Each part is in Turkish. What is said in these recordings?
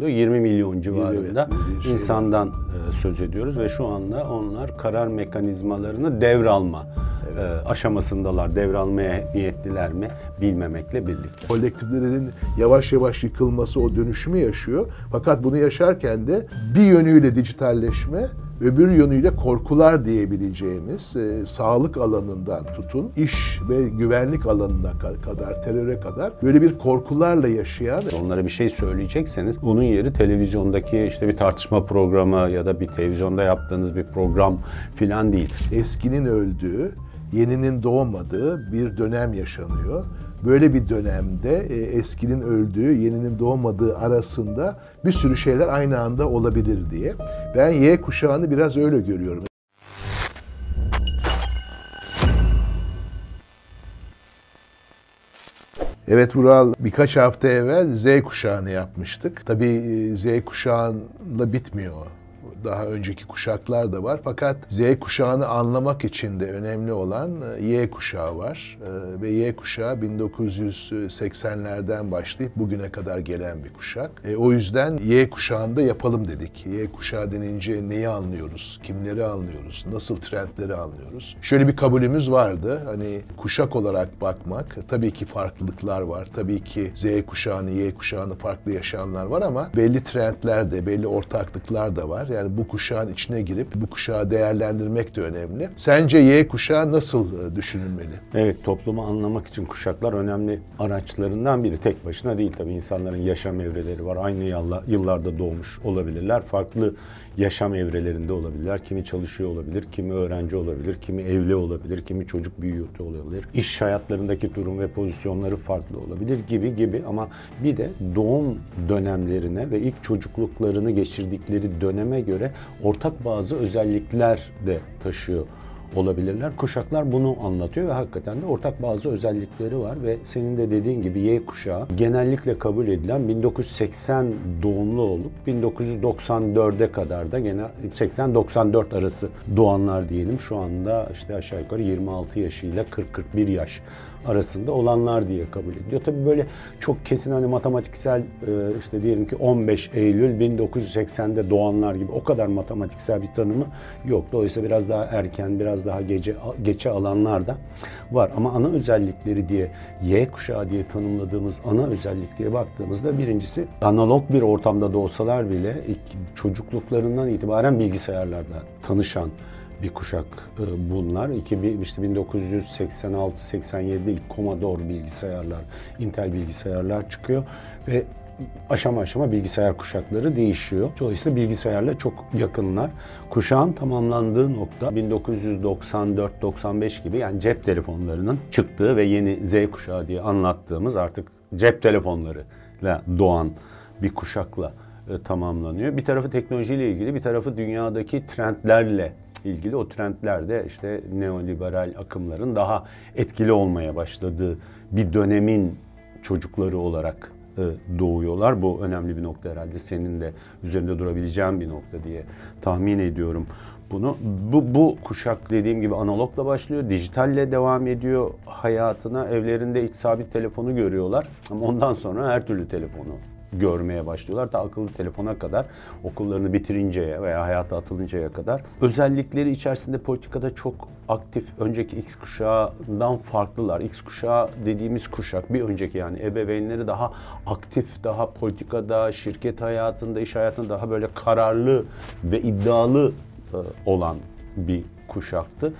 20 milyon civarında bir şey insandan e, söz ediyoruz ve şu anda onlar karar mekanizmalarını devralma e, aşamasındalar. Devralmaya niyetliler mi bilmemekle birlikte. kolektiflerin yavaş yavaş yıkılması o dönüşümü yaşıyor. Fakat bunu yaşarken de bir yönüyle dijitalleşme, öbür yönüyle korkular diyebileceğimiz e, sağlık alanından tutun iş ve güvenlik alanına ka- kadar, teröre kadar böyle bir korkularla yaşayan Onlara bir şey söyleyecekseniz onun yeri televizyondaki işte bir tartışma programı ya da bir televizyonda yaptığınız bir program filan değil. eskinin öldüğü, yeninin doğmadığı bir dönem yaşanıyor. Böyle bir dönemde e, eskinin öldüğü, yeninin doğmadığı arasında bir sürü şeyler aynı anda olabilir diye. Ben Y kuşağını biraz öyle görüyorum. Evet Vural, birkaç hafta evvel Z kuşağını yapmıştık. Tabii e, Z kuşağıyla bitmiyor. Daha önceki kuşaklar da var. Fakat Z kuşağını anlamak için de önemli olan e, Y kuşağı var. E, Ve Y kuşağı 1980'lerden başlayıp bugüne kadar gelen bir kuşak. E, O yüzden Y kuşağında yapalım dedik. Y kuşağı denince neyi anlıyoruz? Kimleri anlıyoruz? Nasıl trendleri anlıyoruz? Şöyle bir kabulümüz vardı. Hani kuşak olarak bakmak, tabii ki farklılıklar var. Tabii ki Z kuşağını, Y kuşağını farklı yaşayanlar var ama belli trendler de, belli ortaklıklar da var. Yani bu kuşağın içine girip bu kuşağı değerlendirmek de önemli. Sence Y kuşağı nasıl e, düşünülmeli? Evet toplumu anlamak için kuşaklar önemli araçlarından biri. Tek başına değil tabii insanların yaşam evreleri var. Aynı yıllarda doğmuş olabilirler. Farklı yaşam evrelerinde olabilirler. Kimi çalışıyor olabilir, kimi öğrenci olabilir, kimi evli olabilir, kimi çocuk büyüyor olabilir. İş hayatlarındaki durum ve pozisyonları farklı olabilir gibi gibi ama bir de doğum dönemlerine ve ilk çocukluklarını geçirdikleri döneme göre ortak bazı özellikler de taşıyor olabilirler. Kuşaklar bunu anlatıyor ve hakikaten de ortak bazı özellikleri var ve senin de dediğin gibi Y kuşağı genellikle kabul edilen 1980 doğumlu olup 1994'e kadar da gene 80-94 arası doğanlar diyelim. Şu anda işte aşağı yukarı 26 yaşıyla 40-41 yaş arasında olanlar diye kabul ediliyor. Tabii böyle çok kesin hani matematiksel e, işte diyelim ki 15 Eylül 1980'de doğanlar gibi o kadar matematiksel bir tanımı yok. Dolayısıyla biraz daha erken, biraz daha gece geçe alanlar da var. Ama ana özellikleri diye Y kuşağı diye tanımladığımız ana özellik baktığımızda birincisi analog bir ortamda da olsalar bile çocukluklarından itibaren bilgisayarlarla tanışan bir kuşak e, bunlar. 2000, işte 1986-87'de ilk Commodore bilgisayarlar, Intel bilgisayarlar çıkıyor ve aşama aşama bilgisayar kuşakları değişiyor. Dolayısıyla bilgisayarla çok yakınlar. Kuşağın tamamlandığı nokta 1994-95 gibi yani cep telefonlarının çıktığı ve yeni Z kuşağı diye anlattığımız artık cep telefonlarıyla doğan bir kuşakla e, tamamlanıyor. Bir tarafı teknolojiyle ilgili, bir tarafı dünyadaki trendlerle ilgili. O trendlerde işte neoliberal akımların daha etkili olmaya başladığı bir dönemin çocukları olarak doğuyorlar. Bu önemli bir nokta herhalde. Senin de üzerinde durabileceğin bir nokta diye tahmin ediyorum bunu. Bu, bu kuşak dediğim gibi analogla başlıyor, dijitalle devam ediyor hayatına. Evlerinde ilk sabit telefonu görüyorlar ama ondan sonra her türlü telefonu görmeye başlıyorlar. Ta akıllı telefona kadar okullarını bitirinceye veya hayata atılıncaya kadar. Özellikleri içerisinde politikada çok aktif. Önceki X kuşağından farklılar. X kuşağı dediğimiz kuşak bir önceki yani ebeveynleri daha aktif, daha politikada, şirket hayatında, iş hayatında daha böyle kararlı ve iddialı e, olan bir kuşaktı.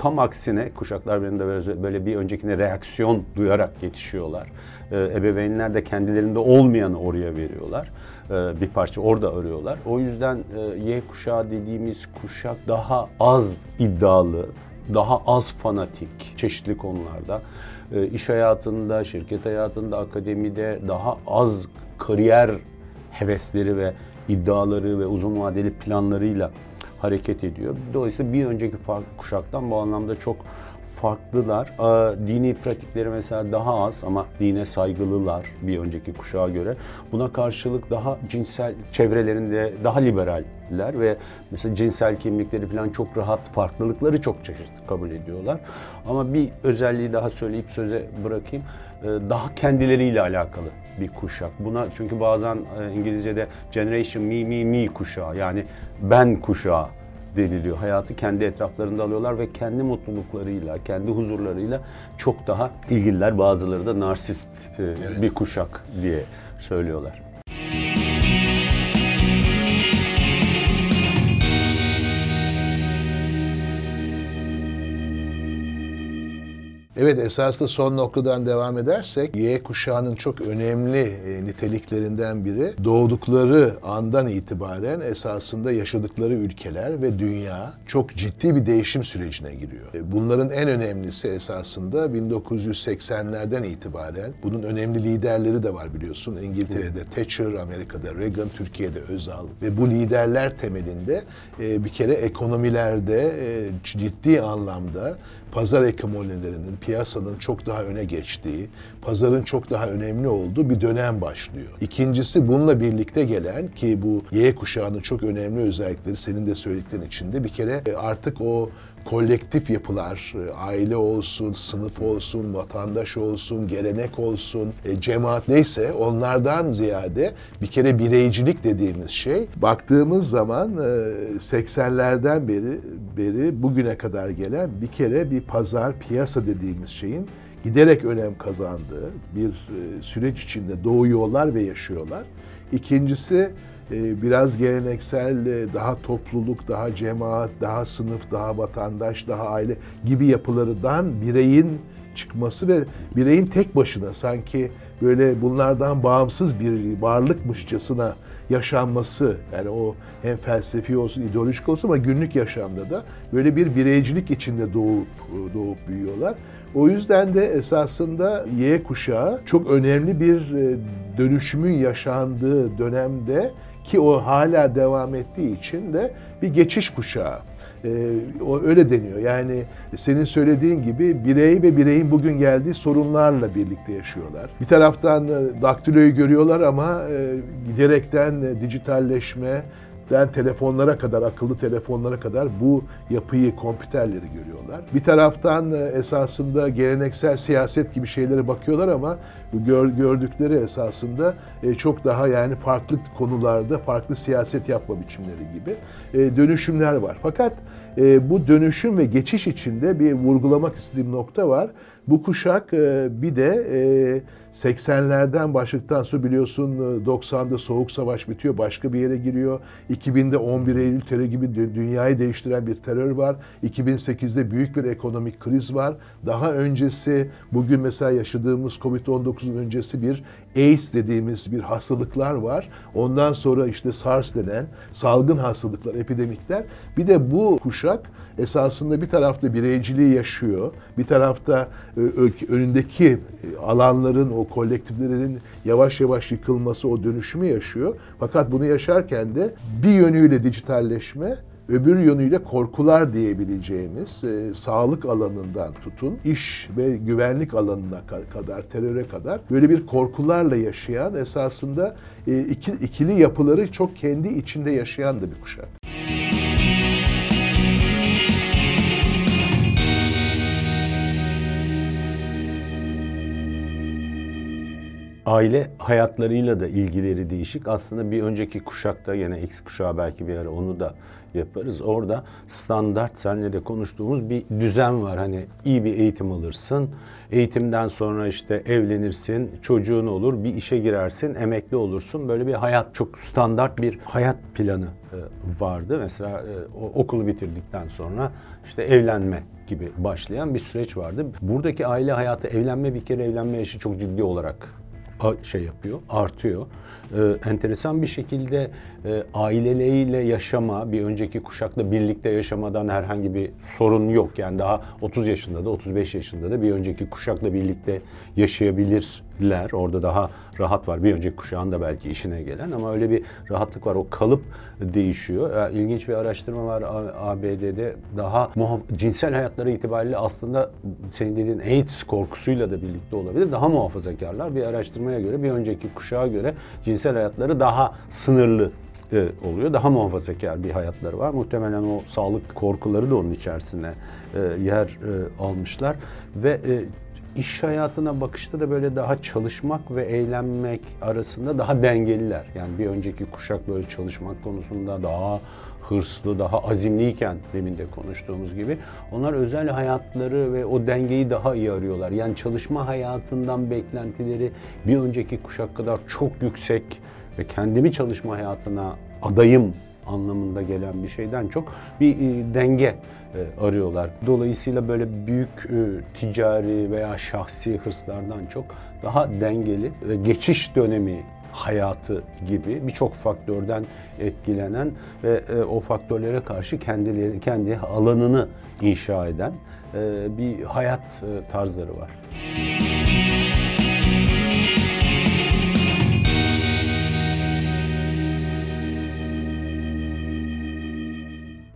Tam aksine kuşaklar birinde böyle- bir öncekine reaksiyon duyarak yetişiyorlar. Ee, ebeveynler de kendilerinde olmayanı oraya veriyorlar. Ee, bir parça orada arıyorlar. O yüzden e, Y kuşağı dediğimiz kuşak daha az iddialı, daha az fanatik çeşitli konularda. Ee, iş hayatında, şirket hayatında, akademide daha az kariyer hevesleri ve iddiaları ve uzun vadeli planlarıyla hareket ediyor. Dolayısıyla bir önceki kuşaktan bu anlamda çok farklılar. Aa, Dini pratikleri mesela daha az ama dine saygılılar bir önceki kuşağa göre. Buna karşılık daha cinsel çevrelerinde daha liberaller ve mesela cinsel kimlikleri falan çok rahat, farklılıkları çok çeşitli kabul ediyorlar. Ama bir özelliği daha söyleyip söze bırakayım. Ee, Daha kendileriyle alakalı bir kuşak. Buna çünkü bazen e, İngilizce'de generation me me me kuşağı yani ben kuşağı deniliyor. Hayatı kendi etraflarında alıyorlar ve kendi mutluluklarıyla, kendi huzurlarıyla çok daha ilgililer. Bazıları da narsist e, bir kuşak diye söylüyorlar. Evet esasında son noktadan devam edersek Y kuşağının çok önemli e, niteliklerinden biri doğdukları andan itibaren esasında yaşadıkları ülkeler ve dünya çok ciddi bir değişim sürecine giriyor. E, bunların en önemlisi esasında 1980'lerden itibaren bunun önemli liderleri de var biliyorsun. İngiltere'de Thatcher, Amerika'da Reagan, Türkiye'de Özal ve bu liderler temelinde e, bir kere ekonomilerde ciddi anlamda pazar ekonomilerinin, piyasanın çok daha öne geçtiği, pazarın çok daha önemli olduğu bir dönem başlıyor. İkincisi bununla birlikte gelen ki bu Y kuşağının çok önemli özellikleri senin de söylediklerin içinde bir kere e, artık o kolektif yapılar, e, aile olsun, sınıf olsun, vatandaş olsun, gelenek olsun, e, cemaat neyse onlardan ziyade bir kere bireycilik dediğimiz şey baktığımız zaman 80'lerden beri beri bugüne kadar gelen bir kere bir pazar, piyasa dediğimiz şeyin giderek önem kazandığı bir e, süreç içinde doğuyorlar ve yaşıyorlar. İkincisi e, biraz geleneksel, e, daha topluluk, daha cemaat, daha sınıf, daha vatandaş, daha aile gibi yapılardan bireyin çıkması ve bireyin tek başına sanki böyle bunlardan bağımsız bir varlıkmışçasına yaşanması yani o hem felsefi olsun, ideolojik olsun ama günlük yaşamda da böyle bir bireycilik içinde doğup doğup büyüyorlar. O yüzden de esasında Y kuşağı çok önemli bir e, dönüşümün yaşandığı dönemde ki o hala devam ettiği için de bir geçiş kuşağı. Ee, o öyle deniyor. Yani senin söylediğin gibi birey ve bireyin bugün geldiği sorunlarla birlikte yaşıyorlar. Bir taraftan e, daktiloyu görüyorlar ama e, giderekten e, dijitalleşme, den telefonlara kadar, akıllı telefonlara kadar bu yapıyı, kompüterleri görüyorlar. Bir taraftan e, esasında geleneksel siyaset gibi şeylere bakıyorlar ama gördükleri esasında e, çok daha yani farklı konularda farklı siyaset yapma biçimleri gibi e, dönüşümler var. Fakat bu dönüşüm ve geçiş içinde bir vurgulamak istediğim nokta var. Bu kuşak bir de 80'lerden başladıktan sonra biliyorsun 90'da Soğuk Savaş bitiyor, başka bir yere giriyor. 2000'de 11 Eylül terör gibi dünyayı değiştiren bir terör var. 2008'de büyük bir ekonomik kriz var. Daha öncesi bugün mesela yaşadığımız Covid-19'un öncesi bir AIDS dediğimiz bir hastalıklar var. Ondan sonra işte SARS denen salgın hastalıklar, epidemikler. Bir de bu kuşak esasında bir tarafta bireyciliği yaşıyor, bir tarafta önündeki alanların, o kolektiflerin yavaş yavaş yıkılması, o dönüşümü yaşıyor. Fakat bunu yaşarken de bir yönüyle dijitalleşme, öbür yönüyle korkular diyebileceğimiz e, sağlık alanından tutun iş ve güvenlik alanına kadar teröre kadar böyle bir korkularla yaşayan esasında e, iki, ikili yapıları çok kendi içinde yaşayan da bir kuşak. aile hayatlarıyla da ilgileri değişik. Aslında bir önceki kuşakta yine X kuşağı belki bir ara onu da yaparız. Orada standart senle de konuştuğumuz bir düzen var. Hani iyi bir eğitim alırsın. Eğitimden sonra işte evlenirsin, çocuğun olur, bir işe girersin, emekli olursun. Böyle bir hayat çok standart bir hayat planı e, vardı. Mesela e, okulu bitirdikten sonra işte evlenme gibi başlayan bir süreç vardı. Buradaki aile hayatı evlenme bir kere evlenme yaşı çok ciddi olarak şey yapıyor, artıyor. Ee, enteresan bir şekilde e, aileleriyle yaşama, bir önceki kuşakla birlikte yaşamadan herhangi bir sorun yok. Yani daha 30 yaşında da 35 yaşında da bir önceki kuşakla birlikte yaşayabilirler. Orada daha rahat var. Bir önceki kuşağın da belki işine gelen ama öyle bir rahatlık var. O kalıp değişiyor. İlginç bir araştırma var ABD'de. Daha cinsel hayatları itibariyle aslında senin dediğin AIDS korkusuyla da birlikte olabilir. Daha muhafazakarlar. Bir araştırmaya göre bir önceki kuşağa göre cinsel hayatları daha sınırlı e, oluyor. Daha muhafazakar bir hayatları var. Muhtemelen o sağlık korkuları da onun içerisine e, yer e, almışlar ve iş hayatına bakışta da böyle daha çalışmak ve eğlenmek arasında daha dengeliler. Yani bir önceki kuşak böyle çalışmak konusunda daha hırslı, daha azimliyken demin de konuştuğumuz gibi onlar özel hayatları ve o dengeyi daha iyi arıyorlar. Yani çalışma hayatından beklentileri bir önceki kuşak kadar çok yüksek ve kendimi çalışma hayatına adayım anlamında gelen bir şeyden çok bir e, denge e, arıyorlar. Dolayısıyla böyle büyük e, ticari veya şahsi hırslardan çok daha dengeli geçiş dönemi hayatı gibi birçok faktörden etkilenen ve e, o faktörlere karşı kendileri kendi alanını inşa eden e, bir hayat e, tarzları var.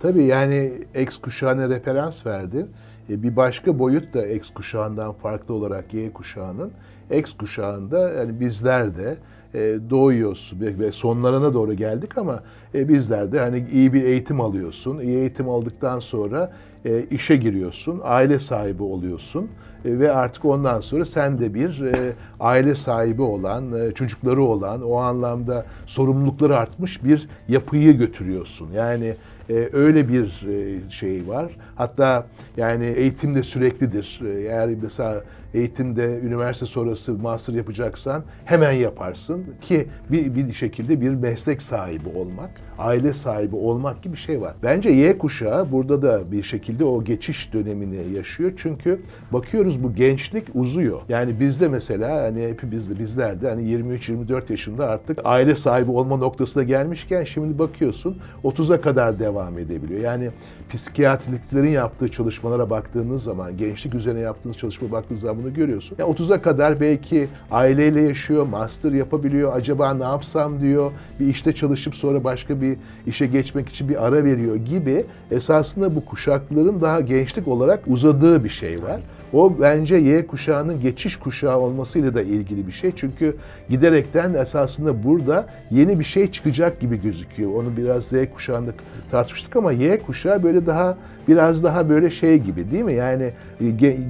Tabii yani X kuşağına referans verdin. E, bir başka boyut da X kuşağından farklı olarak Y kuşağının. X kuşağında yani bizler de e, doğuyoruz ve sonlarına doğru geldik ama e, bizler de hani iyi bir eğitim alıyorsun. İyi eğitim aldıktan sonra e, işe giriyorsun, aile sahibi oluyorsun ve artık ondan sonra sen de bir e, aile sahibi olan, e, çocukları olan, o anlamda sorumlulukları artmış bir yapıyı götürüyorsun. Yani e, öyle bir e, şey var. Hatta yani eğitim de süreklidir. E, eğer mesela eğitimde üniversite sonrası master yapacaksan hemen yaparsın ki bir, bir şekilde bir meslek sahibi olmak, aile sahibi olmak gibi bir şey var. Bence Y kuşağı burada da bir şekilde o geçiş dönemini yaşıyor. Çünkü bakıyoruz bu gençlik uzuyor. Yani bizde mesela hani hepimizde bizlerde hani 23-24 yaşında artık aile sahibi olma noktasına gelmişken şimdi bakıyorsun 30'a kadar devam edebiliyor. Yani psikiyatriklerin yaptığı çalışmalara baktığınız zaman, gençlik üzerine yaptığınız çalışma baktığınız zaman bunu görüyorsun. Yani 30'a kadar belki aileyle yaşıyor, master yapabiliyor. Acaba ne yapsam diyor. Bir işte çalışıp sonra başka bir işe geçmek için bir ara veriyor gibi esasında bu kuşakların daha gençlik olarak uzadığı bir şey var. O bence Y kuşağının geçiş kuşağı olmasıyla da ilgili bir şey. Çünkü giderekten esasında burada yeni bir şey çıkacak gibi gözüküyor. Onu biraz Z kuşağında tartıştık ama Y kuşağı böyle daha biraz daha böyle şey gibi değil mi? Yani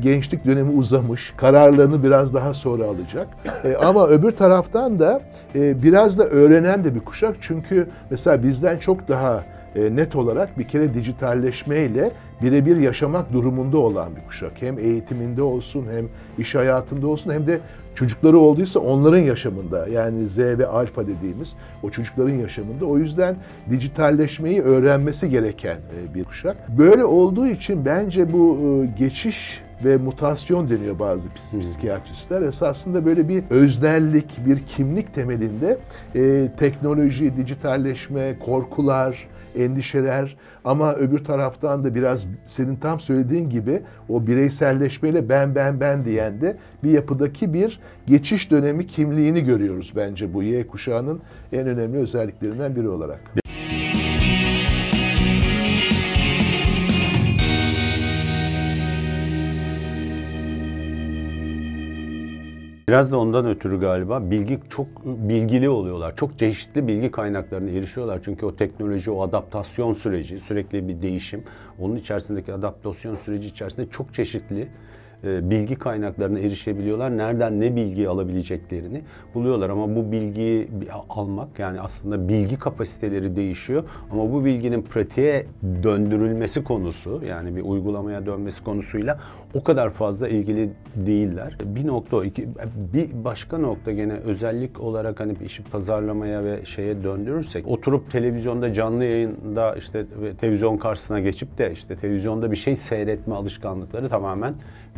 gençlik dönemi uzamış, kararlarını biraz daha sonra alacak. E, ama öbür taraftan da e, biraz da öğrenen de bir kuşak. Çünkü mesela bizden çok daha e, net olarak bir kere dijitalleşmeyle birebir yaşamak durumunda olan bir kuşak. Hem eğitiminde olsun hem iş hayatında olsun hem de çocukları olduysa onların yaşamında yani Z ve alfa dediğimiz o çocukların yaşamında. O yüzden dijitalleşmeyi öğrenmesi gereken e, bir kuşak. Böyle olduğu için bence bu e, geçiş ve mutasyon deniyor bazı psikiyatristler. Esasında böyle bir öznellik, bir kimlik temelinde e, teknoloji, dijitalleşme, korkular, endişeler ama öbür taraftan da biraz senin tam söylediğin gibi o bireyselleşmeyle ben ben ben diyen de bir yapıdaki bir geçiş dönemi kimliğini görüyoruz bence bu Y kuşağının en önemli özelliklerinden biri olarak. Biraz da ondan ötürü galiba bilgi çok bilgili oluyorlar. Çok çeşitli bilgi kaynaklarına erişiyorlar. Çünkü o teknoloji, o adaptasyon süreci, sürekli bir değişim. Onun içerisindeki adaptasyon süreci içerisinde çok çeşitli bilgi kaynaklarına erişebiliyorlar. Nereden ne bilgi alabileceklerini buluyorlar ama bu bilgiyi almak yani aslında bilgi kapasiteleri değişiyor ama bu bilginin pratiğe döndürülmesi konusu yani bir uygulamaya dönmesi konusuyla o kadar fazla ilgili değiller. Bir nokta iki bir başka nokta gene özellik olarak hani işi pazarlamaya ve şeye döndürürsek oturup televizyonda canlı yayında işte televizyon karşısına geçip de işte televizyonda bir şey seyretme alışkanlıkları tamamen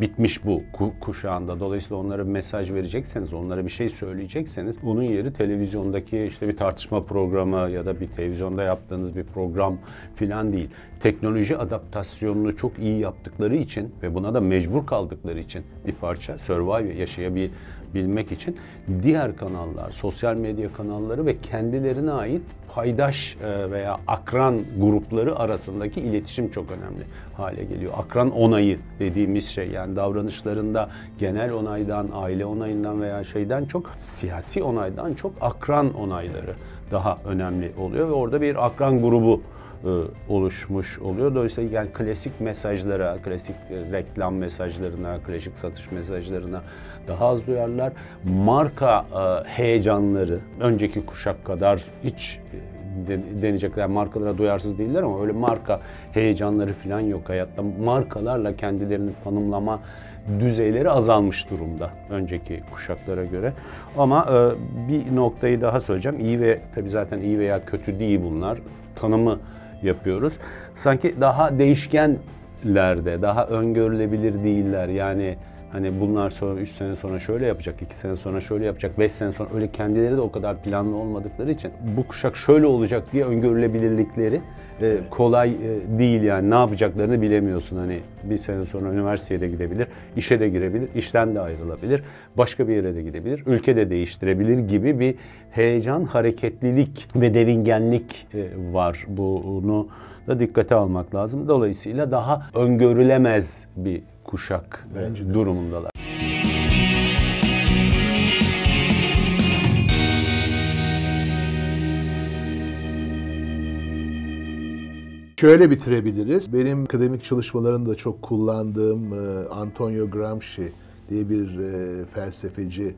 bitmiş bu kuşağında. Dolayısıyla onlara bir mesaj verecekseniz, onlara bir şey söyleyecekseniz onun yeri televizyondaki işte bir tartışma programı ya da bir televizyonda yaptığınız bir program filan değil. Teknoloji adaptasyonunu çok iyi yaptıkları için ve buna da mecbur kaldıkları için bir parça survive yaşayabilmek bilmek için diğer kanallar, sosyal medya kanalları ve kendilerine ait paydaş e, veya akran grupları arasındaki iletişim çok önemli hale geliyor. Akran onayı dediğimiz şey yani davranışlarında genel onaydan, aile onayından veya şeyden çok siyasi onaydan çok akran onayları daha önemli oluyor ve orada bir akran grubu e, oluşmuş oluyor. Dolayısıyla yani klasik mesajlara, klasik e, reklam mesajlarına, klasik satış mesajlarına daha az duyarlar. Marka e, heyecanları önceki kuşak kadar hiç denecekler markalara duyarsız değiller ama öyle marka heyecanları falan yok hayatta. Markalarla kendilerini tanımlama düzeyleri azalmış durumda önceki kuşaklara göre. Ama e, bir noktayı daha söyleyeceğim. İyi ve tabii zaten iyi veya kötü değil bunlar. Tanımı yapıyoruz. Sanki daha değişkenlerde, daha öngörülebilir değiller. Yani hani bunlar sonra 3 sene sonra şöyle yapacak, 2 sene sonra şöyle yapacak, 5 sene sonra öyle kendileri de o kadar planlı olmadıkları için bu kuşak şöyle olacak diye öngörülebilirlikleri e, kolay e, değil yani ne yapacaklarını bilemiyorsun hani bir sene sonra üniversiteye de gidebilir, işe de girebilir, işten de ayrılabilir, başka bir yere de gidebilir, ülke de değiştirebilir gibi bir heyecan, hareketlilik ve devingenlik e, var. Bunu da dikkate almak lazım. Dolayısıyla daha öngörülemez bir kuşak Bence durumundalar. Şöyle bitirebiliriz. Benim akademik çalışmalarımda çok kullandığım e, Antonio Gramsci diye bir e, felsefeci,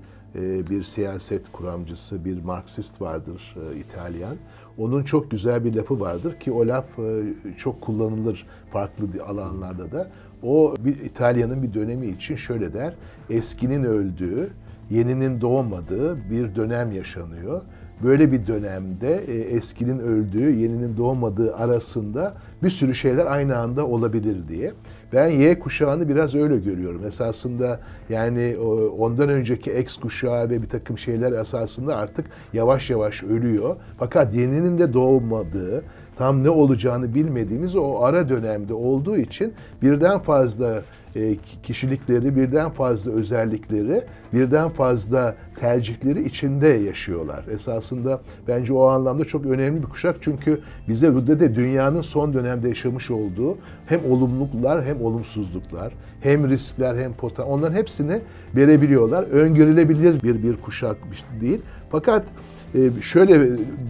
bir siyaset kuramcısı, bir Marksist vardır e, İtalyan. Onun çok güzel bir lafı vardır ki o laf e, çok kullanılır farklı alanlarda da. O bir İtalya'nın bir dönemi için şöyle der. Eskinin öldüğü, yeninin doğmadığı bir dönem yaşanıyor. Böyle bir dönemde e, eskinin öldüğü, yeninin doğmadığı arasında bir sürü şeyler aynı anda olabilir diye. Ben Y kuşağını biraz öyle görüyorum. Esasında yani ondan önceki X kuşağı ve bir takım şeyler esasında artık yavaş yavaş ölüyor. Fakat yeninin de doğmadığı, tam ne olacağını bilmediğimiz o ara dönemde olduğu için birden fazla kişilikleri, birden fazla özellikleri, birden fazla tercihleri içinde yaşıyorlar. Esasında bence o anlamda çok önemli bir kuşak çünkü bize de dünyanın son dönemde yaşamış olduğu hem olumluluklar hem olumsuzluklar, hem riskler hem potansiyel onların hepsini verebiliyorlar. Öngörülebilir bir bir kuşak değil. Fakat e, şöyle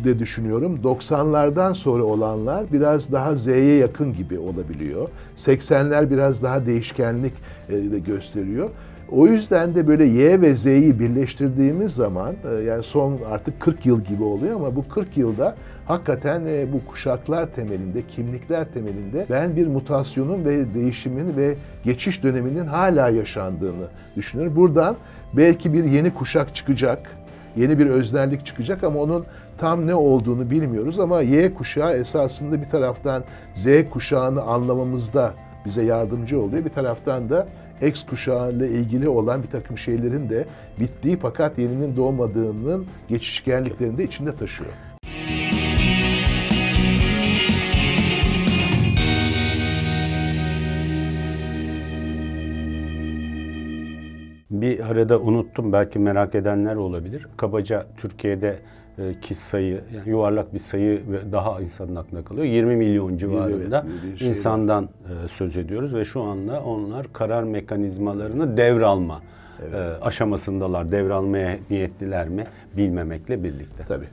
de düşünüyorum. 90'lardan sonra olanlar biraz daha Z'ye yakın gibi olabiliyor. 80'ler biraz daha değişkenlik e, de gösteriyor. O yüzden de böyle Y ve Z'yi birleştirdiğimiz zaman e, yani son artık 40 yıl gibi oluyor ama bu 40 yılda hakikaten e, bu kuşaklar temelinde, kimlikler temelinde ben bir mutasyonun ve değişimin ve geçiş döneminin hala yaşandığını düşünüyorum. Buradan belki bir yeni kuşak çıkacak yeni bir öznellik çıkacak ama onun tam ne olduğunu bilmiyoruz ama Y kuşağı esasında bir taraftan Z kuşağını anlamamızda bize yardımcı oluyor. Bir taraftan da X kuşağı ile ilgili olan bir takım şeylerin de bittiği fakat yeninin doğmadığının geçişkenliklerini de içinde taşıyor. Bir arada unuttum belki merak edenler olabilir. Kabaca Türkiye'de ki sayı yani yuvarlak bir sayı ve daha insanın aklına kalıyor. 20 milyon civarında evet, şey insandan e, söz ediyoruz ve şu anda onlar karar mekanizmalarını devralma e, aşamasındalar. Devralmaya niyetliler mi bilmemekle birlikte. Tabii.